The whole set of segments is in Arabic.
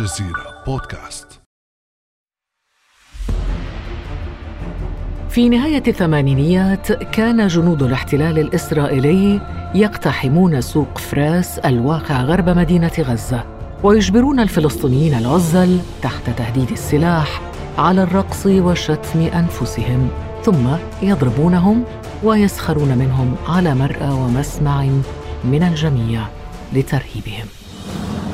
الجزيرة بودكاست. في نهاية الثمانينيات كان جنود الاحتلال الإسرائيلي يقتحمون سوق فراس الواقع غرب مدينة غزة ويجبرون الفلسطينيين العزل تحت تهديد السلاح على الرقص وشتم أنفسهم ثم يضربونهم ويسخرون منهم على مرأى ومسمع من الجميع لترهيبهم.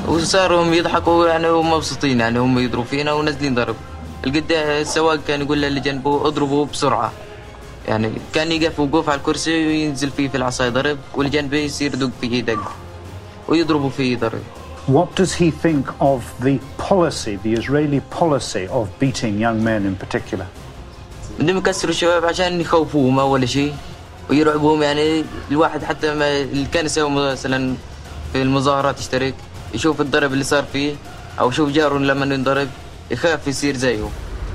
وصاروا يضحكوا يعني ومبسوطين يعني هم يضربوا فينا ونازلين ضرب. القد السواق كان يقول للي جنبه اضربوا بسرعة. يعني كان يقف وقوف على الكرسي وينزل فيه في العصاية ضرب واللي جنبه يصير يدق فيه دق ويضربوا فيه ضرب. What does he think of the policy, the Israeli policy of beating young men in particular? بدهم يكسروا الشباب عشان يخوفوهم أول شيء ويرعبوهم. يعني الواحد حتى ما اللي كان يسوي مثلا في المظاهرات يشترك. يشوف الضرب اللي صار فيه أو يشوف جاره لما ينضرب يخاف يصير زيه.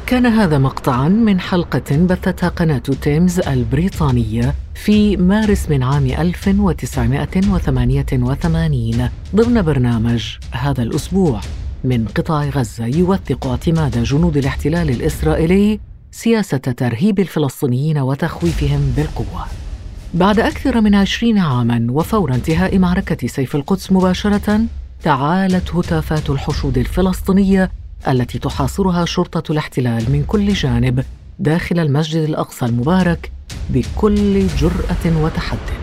كان هذا مقطعا من حلقة بثتها قناة تيمز البريطانية في مارس من عام 1988 ضمن برنامج هذا الأسبوع. من قطاع غزة يوثق اعتماد جنود الاحتلال الإسرائيلي سياسة ترهيب الفلسطينيين وتخويفهم بالقوة. بعد أكثر من عشرين عاماً وفور انتهاء معركة سيف القدس مباشرة تعالت هتافات الحشود الفلسطينية التي تحاصرها شرطة الاحتلال من كل جانب داخل المسجد الأقصى المبارك بكل جرأة وتحدي.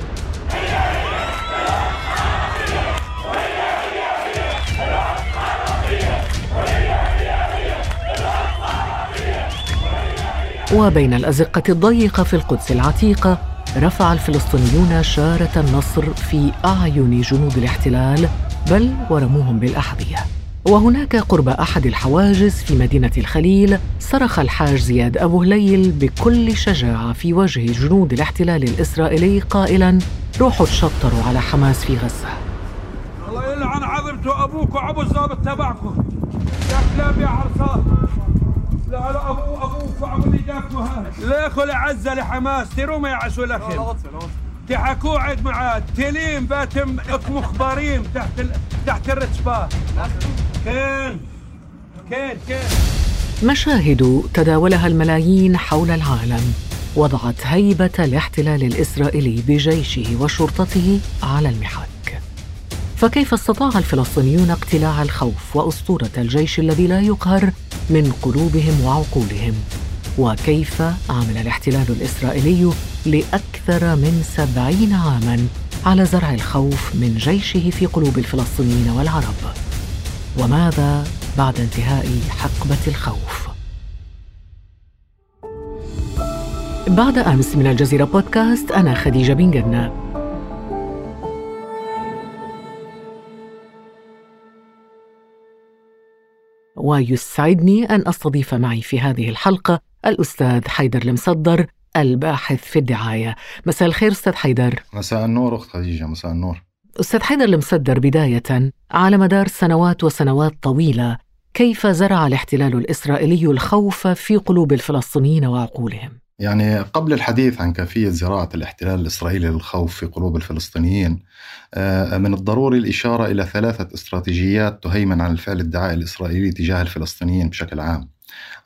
وبين الأزقة الضيقة في القدس العتيقة رفع الفلسطينيون شارة النصر في أعين جنود الاحتلال بل ورموهم بالأحذية وهناك قرب أحد الحواجز في مدينة الخليل صرخ الحاج زياد أبو هليل بكل شجاعة في وجه جنود الاحتلال الإسرائيلي قائلا روحوا تشطروا على حماس في غزة. الله يلعن عظمته أبوك وأبو الضابط تبعكم يا كلاب يا عرصات. لا لا أبو أبوك وأبو اللي جابكم هذا. ليخوا لعزة لحماس. تروا ما يعسوا لكم تحكوا عد معاد تلين باتم مخبارين تحت ال... تحت الرتبة. كين كين كين. مشاهد تداولها الملايين حول العالم وضعت هيبة الاحتلال الإسرائيلي بجيشه وشرطته على المحك. فكيف استطاع الفلسطينيون اقتلاع الخوف وأسطورة الجيش الذي لا يقهر من قلوبهم وعقولهم؟ وكيف عمل الاحتلال الإسرائيلي لأكثر من سبعين عاماً على زرع الخوف من جيشه في قلوب الفلسطينيين والعرب. وماذا بعد انتهاء حقبة الخوف؟ بعد أمس من الجزيرة بودكاست أنا خديجة بن جنة. ويسعدني أن أستضيف معي في هذه الحلقة الأستاذ حيدر المصدر الباحث في الدعاية. مساء الخير أستاذ حيدر. مساء النور أخت خديجة مساء النور. أستاذ حيدر المصدر بداية على مدار سنوات وسنوات طويلة كيف زرع الاحتلال الإسرائيلي الخوف في قلوب الفلسطينيين وعقولهم؟ يعني قبل الحديث عن كيفية زراعة الاحتلال الإسرائيلي للخوف في قلوب الفلسطينيين آه، من الضروري الإشارة إلى ثلاثة استراتيجيات تهيمن على الفعل الدعائي الإسرائيلي تجاه الفلسطينيين بشكل عام.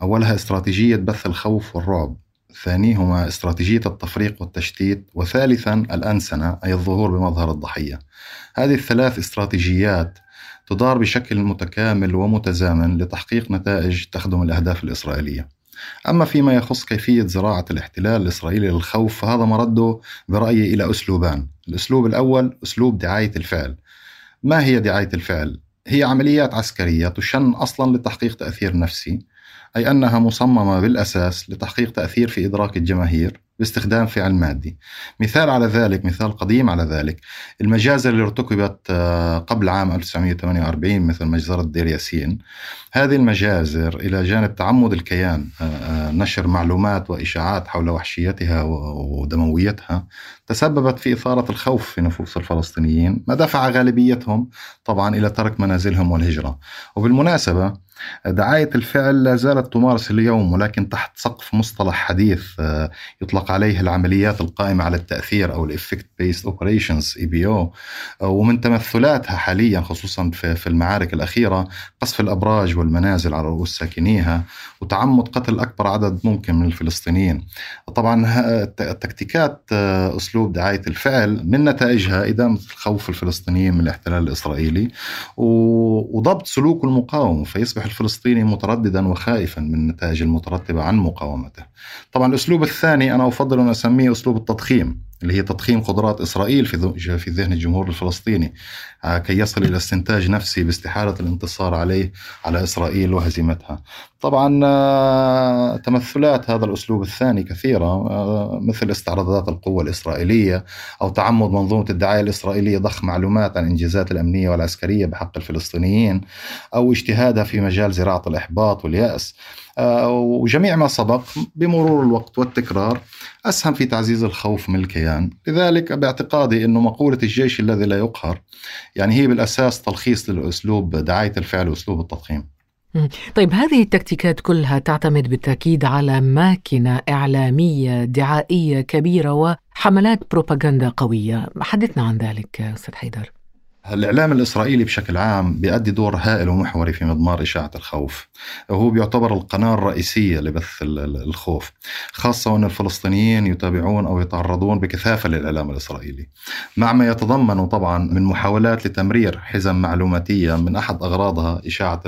أولها استراتيجية بث الخوف والرعب. ثانيهما استراتيجية التفريق والتشتيت وثالثا الأنسنة أي الظهور بمظهر الضحية. هذه الثلاث استراتيجيات تدار بشكل متكامل ومتزامن لتحقيق نتائج تخدم الأهداف الإسرائيلية. أما فيما يخص كيفية زراعة الاحتلال الإسرائيلي للخوف فهذا مرده برأيي إلى أسلوبان. الأسلوب الأول أسلوب دعاية الفعل. ما هي دعاية الفعل؟ هي عمليات عسكرية تشن أصلا لتحقيق تأثير نفسي. أي أنها مصممة بالأساس لتحقيق تأثير في إدراك الجماهير باستخدام فعل مادي. مثال على ذلك مثال قديم على ذلك المجازر اللي ارتكبت آه، قبل عام 1948 مثل مجزرة دير ياسين. هذه المجازر إلى جانب تعمد الكيان آه، آه، نشر معلومات وإشاعات حول وحشيتها ودمويتها تسببت في إثارة الخوف في نفوس الفلسطينيين ما دفع غالبيتهم طبعا إلى ترك منازلهم والهجرة. وبالمناسبة دعاية الفعل لا زالت تمارس اليوم ولكن تحت سقف مصطلح حديث آه، يطلق عليه العمليات القائمة على التأثير أو ال effect based operations أو ومن تمثلاتها حاليا خصوصا في المعارك الأخيرة قصف الأبراج والمنازل على رؤوس ساكنيها وتعمد قتل أكبر عدد ممكن من الفلسطينيين. طبعا التكتيكات آه، أسلوب دعاية الفعل من نتائجها إدامة الخوف الفلسطينيين من الاحتلال الإسرائيلي وضبط سلوك المقاومة فيصبح الفلسطيني مترددا وخائفا من النتائج المترتبة عن مقاومته. طبعا الأسلوب الثاني أنا أفضل أن أسميه أسلوب التضخيم. اللي هي تضخيم قدرات إسرائيل في في ذهن الجمهور الفلسطيني. آه، كي يصل إلى استنتاج نفسي باستحالة الانتصار عليه على إسرائيل وهزيمتها. طبعا آه، تمثلات هذا الأسلوب الثاني كثيرة آه، مثل استعراضات القوة الإسرائيلية أو تعمد منظومة الدعاية الإسرائيلية ضخ معلومات عن الإنجازات الأمنية والعسكرية بحق الفلسطينيين أو اجتهادها في مجال زراعة الإحباط واليأس. وجميع ما سبق بمرور الوقت والتكرار أسهم في تعزيز الخوف من الكيان. لذلك باعتقادي أنه مقولة الجيش الذي لا يقهر يعني هي بالأساس تلخيص للأسلوب دعاية الفعل وأسلوب التضخيم. طيب هذه التكتيكات كلها تعتمد بالتأكيد على ماكنة إعلامية دعائية كبيرة وحملات بروباغندا قوية. حدثنا عن ذلك أستاذ حيدر. الإعلام الإسرائيلي بشكل عام بيؤدي دور هائل ومحوري في مضمار إشاعة الخوف. وهو بيعتبر القناة الرئيسية لبث الخوف خاصة وأن الفلسطينيين يتابعون أو يتعرضون بكثافة للإعلام الإسرائيلي. مع ما يتضمن طبعا من محاولات لتمرير حزم معلوماتية من أحد أغراضها إشاعة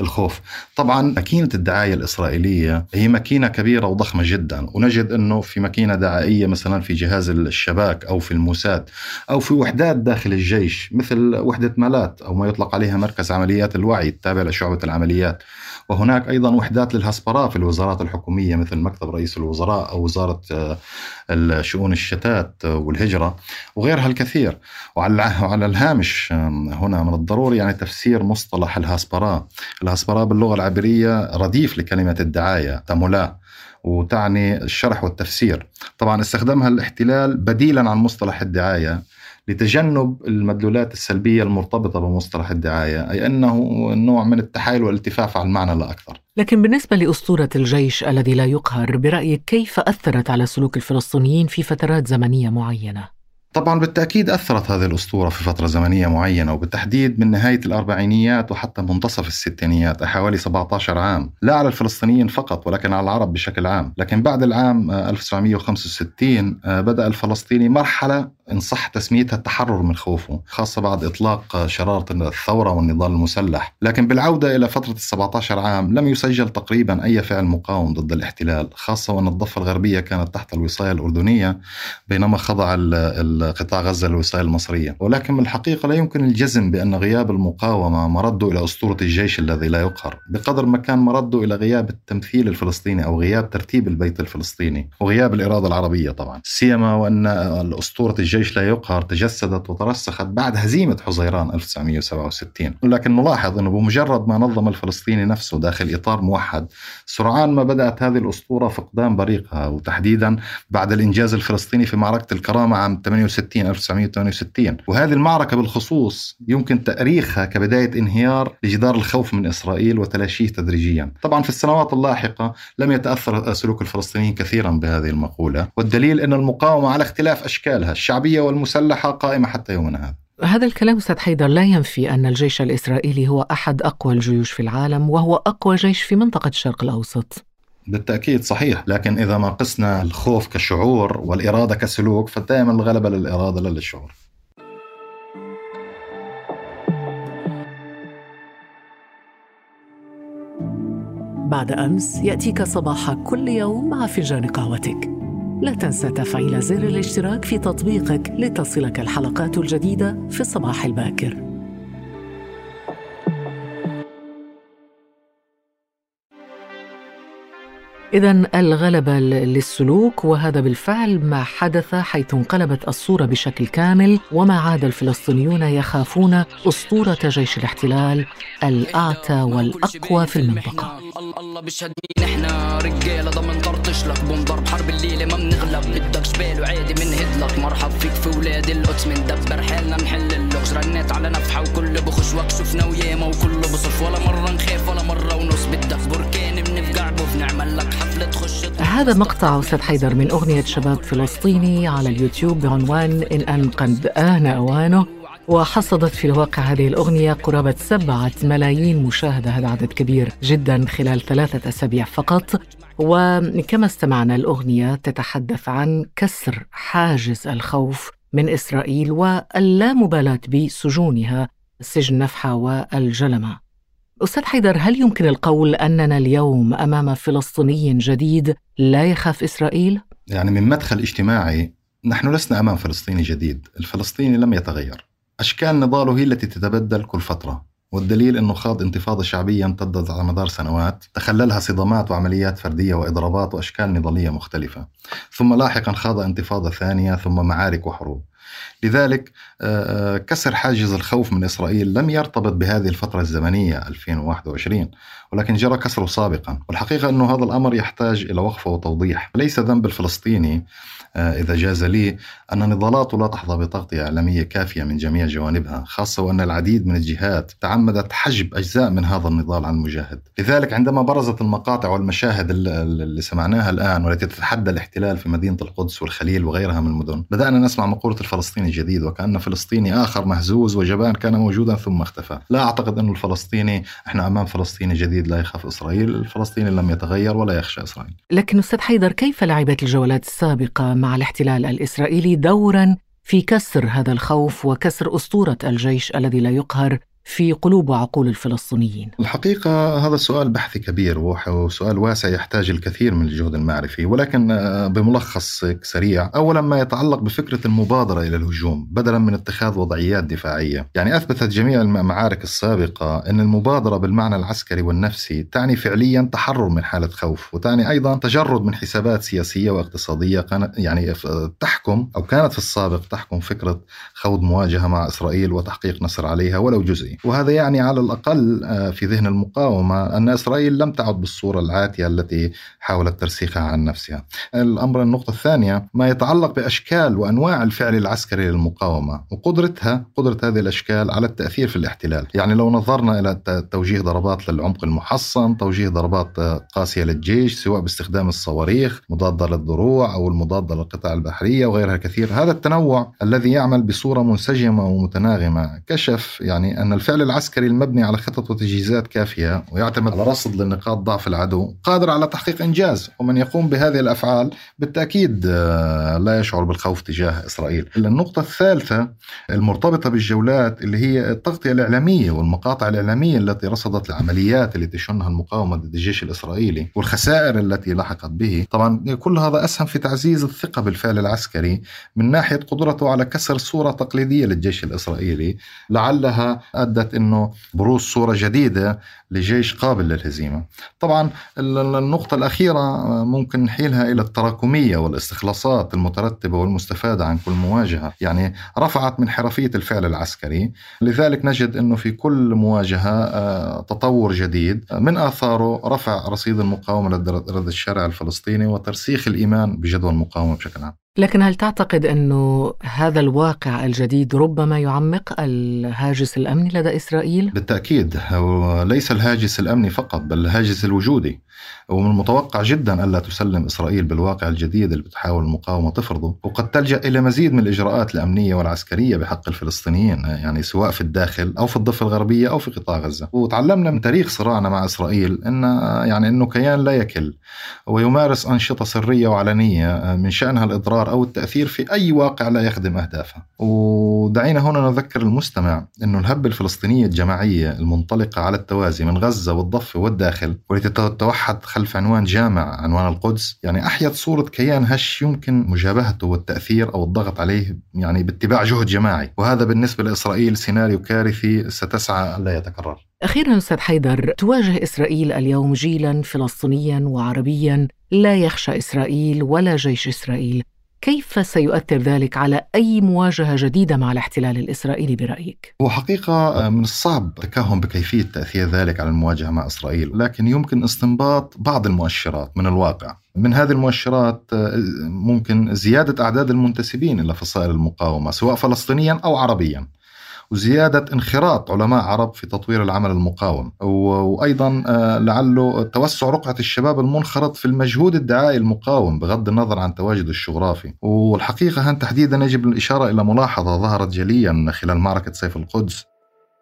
الخوف. طبعا ماكينة الدعاية الإسرائيلية هي ماكينة كبيرة وضخمة جدا ونجد أنه في ماكينة دعائية مثلا في جهاز الشباك أو في الموساد أو في وحدات داخل الجيش مثل وحدة مالات أو ما يطلق عليها مركز عمليات الوعي التابع لشعبة العمليات. وهناك أيضا وحدات للهسبراء في الوزارات الحكومية مثل مكتب رئيس الوزراء أو وزارة آه، الشؤون الشتات والهجرة وغيرها الكثير. وعلى الهامش هنا من الضروري يعني تفسير مصطلح الهاسبراء الهاسبراء باللغة العبرية رديف لكلمة الدعاية تمولا وتعني الشرح والتفسير. طبعا استخدمها الاحتلال بديلا عن مصطلح الدعاية. لتجنب المدلولات السلبية المرتبطة بمصطلح الدعاية أي أنه نوع من التحايل والالتفاف على المعنى لا أكثر. لكن بالنسبة لأسطورة الجيش الذي لا يقهر برأيك كيف أثرت على سلوك الفلسطينيين في فترات زمنية معينة؟ طبعا بالتأكيد أثرت هذه الأسطورة في فترة زمنية معينة وبالتحديد من نهاية الأربعينيات وحتى منتصف الستينيات حوالي 17 عام. لا على الفلسطينيين فقط ولكن على العرب بشكل عام. لكن بعد العام 1965 آه، بدأ الفلسطيني مرحلة إن صح تسميتها التحرر من خوفه خاصة بعد إطلاق شرارة الثورة والنضال المسلح. لكن بالعودة إلى فترة ال 17 عام لم يسجل تقريبا أي فعل مقاوم ضد الاحتلال خاصة وأن الضفة الغربية كانت تحت الوصاية الأردنية بينما خضع قطاع غزة للوصاية المصرية. ولكن من الحقيقة لا يمكن الجزم بأن غياب المقاومة مرده إلى أسطورة الجيش الذي لا يقهر. بقدر ما كان مرده إلى غياب التمثيل الفلسطيني أو غياب ترتيب البيت الفلسطيني وغياب الإرادة العربية طبعا. سيما وأن الأسطورة الجيش لا يقهر تجسدت وترسخت بعد هزيمة حزيران 1967 ولكن نلاحظ أنه بمجرد ما نظم الفلسطيني نفسه داخل إطار موحد سرعان ما بدأت هذه الأسطورة فقدان بريقها. وتحديدا بعد الإنجاز الفلسطيني في معركة الكرامة عام 68 1968 وهذه المعركة بالخصوص يمكن تأريخها كبداية انهيار لجدار الخوف من إسرائيل وتلاشيه تدريجيا. طبعا في السنوات اللاحقة لم يتأثر سلوك الفلسطينيين كثيرا بهذه المقولة. والدليل أن المقاومة على اختلاف أشكالها الشعبية والمسلحة قائمة حتى يومنا هذا. هذا الكلام أستاذ حيدر لا ينفي أن الجيش الإسرائيلي هو أحد أقوى الجيوش في العالم وهو أقوى جيش في منطقة الشرق الأوسط. بالتأكيد صحيح لكن إذا ما قسنا الخوف كشعور والإرادة كسلوك فدائما الغلبة للإرادة لا للشعور. بعد أمس يأتيك صباح كل يوم مع فنجان قهوتك. لا تنسى تفعيل زر الاشتراك في تطبيقك لتصلك الحلقات الجديدة في الصباح الباكر. إذا الغلبة للسلوك وهذا بالفعل ما حدث حيث انقلبت الصورة بشكل كامل وما عاد الفلسطينيون يخافون أسطورة جيش الاحتلال الأعتى والأقوى في المنطقة. الله بيشهد إحنا رجاله ضمن طرطش نفشلك بنضرب حرب الليلة ما بنغلب بدك جبال وعادي منهدلك مرحب فيك في ولاد القدس مندبر. حالنا نحل اللغز. رنيت على نفحة وكل بخشوك شفنا وياما وكله بصف. ولا مرة نخاف ولا مرة ونص. بدك بركان بنفقع بوف. نعمل لك حفلة تخش هذا مقطع أستاذ حيدر من أغنية شباب فلسطيني على اليوتيوب بعنوان إن أنقذ آن أوانه. وحصدت في الواقع هذه الأغنية قرابة سبعة ملايين مشاهدة هذا عدد كبير جدا خلال ثلاثة أسابيع فقط. وكما استمعنا الأغنية تتحدث عن كسر حاجز الخوف من إسرائيل واللامبالاة بسجونها سجن نفحة والجلمة. أستاذ حيدر هل يمكن القول أننا اليوم أمام فلسطيني جديد لا يخاف إسرائيل؟ يعني من مدخل اجتماعي نحن لسنا أمام فلسطيني جديد. الفلسطيني لم يتغير. أشكال نضاله هي التي تتبدل كل فترة والدليل أنه خاض انتفاضة شعبية امتدت على مدار سنوات تخللها صدامات وعمليات فردية وإضرابات وأشكال نضالية مختلفة. ثم لاحقا خاض انتفاضة ثانية ثم معارك وحروب. لذلك آه، آه، كسر حاجز الخوف من إسرائيل لم يرتبط بهذه الفترة الزمنية 2021 ولكن جرى كسره سابقا. والحقيقة أنه هذا الأمر يحتاج إلى وقفة وتوضيح. ليس ذنب الفلسطيني آه، إذا جاز لي أن نضالاته لا تحظى بتغطية إعلامية كافية من جميع جوانبها خاصة وأن العديد من الجهات تعمدت حجب أجزاء من هذا النضال عن المجاهد. لذلك عندما برزت المقاطع والمشاهد اللي سمعناها الآن والتي تتحدى الاحتلال في مدينة القدس والخليل وغيرها من المدن بدأنا نسمع مقولة الفلسطيني الجديد وكأن فلسطيني آخر مهزوز وجبان كان موجودا ثم اختفى. لا أعتقد أن الفلسطيني إحنا أمام فلسطيني جديد لا يخاف إسرائيل الفلسطيني لم يتغير ولا يخشى إسرائيل. لكن أستاذ حيدر كيف لعبت الجولات السابقة مع الاحتلال الإسرائيلي دورا في كسر هذا الخوف وكسر أسطورة الجيش الذي لا يقهر في قلوب وعقول الفلسطينيين؟ الحقيقة هذا سؤال بحثي كبير وسؤال واسع يحتاج الكثير من الجهد المعرفي ولكن آه، بملخص سريع أولا ما يتعلق بفكرة المبادرة إلى الهجوم بدلا من اتخاذ وضعيات دفاعية يعني أثبتت جميع المعارك السابقة أن المبادرة بالمعنى العسكري والنفسي تعني فعليا تحرر من حالة خوف وتعني أيضا تجرد من حسابات سياسية واقتصادية كانت يعني تحكم أو كانت في السابق تحكم فكرة خوض مواجهة مع إسرائيل وتحقيق نصر عليها ولو جزئي وهذا يعني على الأقل آه، في ذهن المقاومة أن إسرائيل لم تعد بالصورة العاتية التي حاولت ترسيخها عن نفسها. الأمر النقطة الثانية ما يتعلق بأشكال وأنواع الفعل العسكري للمقاومة وقدرتها قدرة هذه الأشكال على التأثير في الاحتلال. يعني لو نظرنا إلى توجيه ضربات للعمق المحصن توجيه ضربات آه، قاسية للجيش سواء باستخدام الصواريخ مضادة للدروع أو المضادة للقطع البحرية وغيرها كثير هذا التنوع الذي يعمل بصورة منسجمة ومتناغمة كشف يعني أن الفعل العسكري المبني على خطط وتجهيزات كافية ويعتمد على رصد لنقاط ضعف العدو قادر على تحقيق إنجاز ومن يقوم بهذه الأفعال بالتأكيد آه، لا يشعر بالخوف تجاه إسرائيل. النقطة الثالثة المرتبطة بالجولات اللي هي التغطية الإعلامية والمقاطع الإعلامية التي رصدت العمليات التي تشنها المقاومة ضد الجيش الإسرائيلي والخسائر التي لحقت به. طبعا كل هذا أسهم في تعزيز الثقة بالفعل العسكري من ناحية قدرته على كسر صورة تقليدية للجيش الإسرائيلي لعلها أدت أنه بروز صورة جديدة لجيش قابل للهزيمة. طبعا النقطة الأخيرة ممكن نحيلها إلى التراكمية والإستخلاصات المترتبة والمستفادة عن كل مواجهة. يعني رفعت من حرفية الفعل العسكري. لذلك نجد أنه في كل مواجهة آه، تطور جديد. من آثاره رفع رصيد المقاومة للرد الشارع الفلسطيني وترسيخ الإيمان بجدوى المقاومة بشكل عام. لكن هل تعتقد أنه هذا الواقع الجديد ربما يعمق الهاجس الأمني لدى إسرائيل؟ بالتأكيد ليس الهاجس الأمني فقط بل الهاجس الوجودي ومن المتوقع جدا ألا تسلم إسرائيل بالواقع الجديد اللي بتحاول المقاومة تفرضه. وقد تلجأ إلى مزيد من الإجراءات الأمنية والعسكرية بحق الفلسطينيين يعني سواء في الداخل أو في الضفة الغربية أو في قطاع غزة. وتعلمنا من تاريخ صراعنا مع إسرائيل أن يعني أنه كيان لا يكل ويمارس أنشطة سرية وعلنية من شأنها الإضرار أو التأثير في أي واقع لا يخدم أهدافه. ودعينا هنا نذكر المستمع أنه الهبة الفلسطينية الجماعية المنطلقة على التوازي من غزة والضفة والداخل والتي تتوحد خلف عنوان جامع عنوان القدس. يعني أحيت صورة كيان هش يمكن مجابهته والتأثير أو الضغط عليه يعني باتباع جهد جماعي. وهذا بالنسبة لإسرائيل سيناريو كارثي ستسعى ألا يتكرر. أخيرا أستاذ حيدر تواجه إسرائيل اليوم جيلا فلسطينيا وعربيا. لا يخشى إسرائيل ولا جيش إسرائيل. كيف سيؤثر ذلك على أي مواجهة جديدة مع الاحتلال الإسرائيلي برأيك؟ هو حقيقة آه، من الصعب التكهن بكيفية تأثير ذلك على المواجهة مع إسرائيل لكن يمكن استنباط بعض المؤشرات من الواقع من هذه المؤشرات آه، ممكن زيادة أعداد المنتسبين إلى فصائل المقاومة سواء فلسطينيا أو عربيا وزيادة انخراط علماء عرب في تطوير العمل المقاوم. وأيضا آه، لعله توسع رقعة الشباب المنخرط في المجهود الدعائي المقاوم بغض النظر عن تواجده الجغرافي والحقيقة هن تحديدا يجب الإشارة إلى ملاحظة ظهرت جليا خلال معركة سيف القدس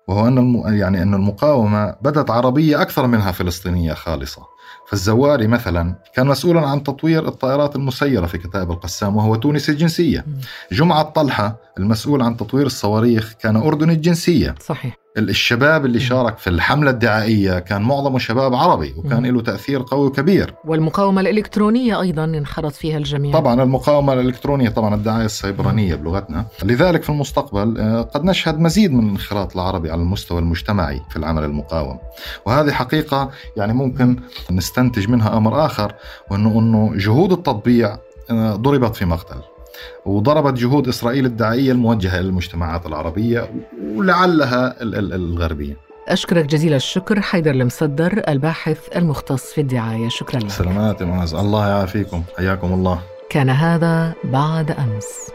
وهو أن الم... يعني أن المقاومة بدت عربية أكثر منها فلسطينية خالصة. فالزواري مثلا كان مسؤولا عن تطوير الطائرات المسيرة في كتائب القسام وهو تونسي الجنسية جمعة طلحة المسؤول عن تطوير الصواريخ كان أردني الجنسية. صحيح. الشباب اللي شارك في الحملة الدعائية كان معظمه شباب عربي وكان له تأثير قوي وكبير. والمقاومة الإلكترونية أيضا انخرط فيها الجميع. طبعا المقاومة الإلكترونية طبعا الدعاية السيبرانية بلغتنا. لذلك في المستقبل آه، قد نشهد مزيد من الانخراط العربي على المستوى المجتمعي في العمل المقاوم. وهذه حقيقة يعني ممكن نستنتج منها أمر آخر وأنه أنه جهود التطبيع آه، ضربت في مقتل. وضربت جهود إسرائيل الدعائية الموجهة للمجتمعات العربية ولعلها الغربية. أشكرك جزيل الشكر حيدر المصدر الباحث المختص في الدعاية. شكرا لك. سلامات الله يعافيكم. حياكم الله. كان هذا بعد أمس.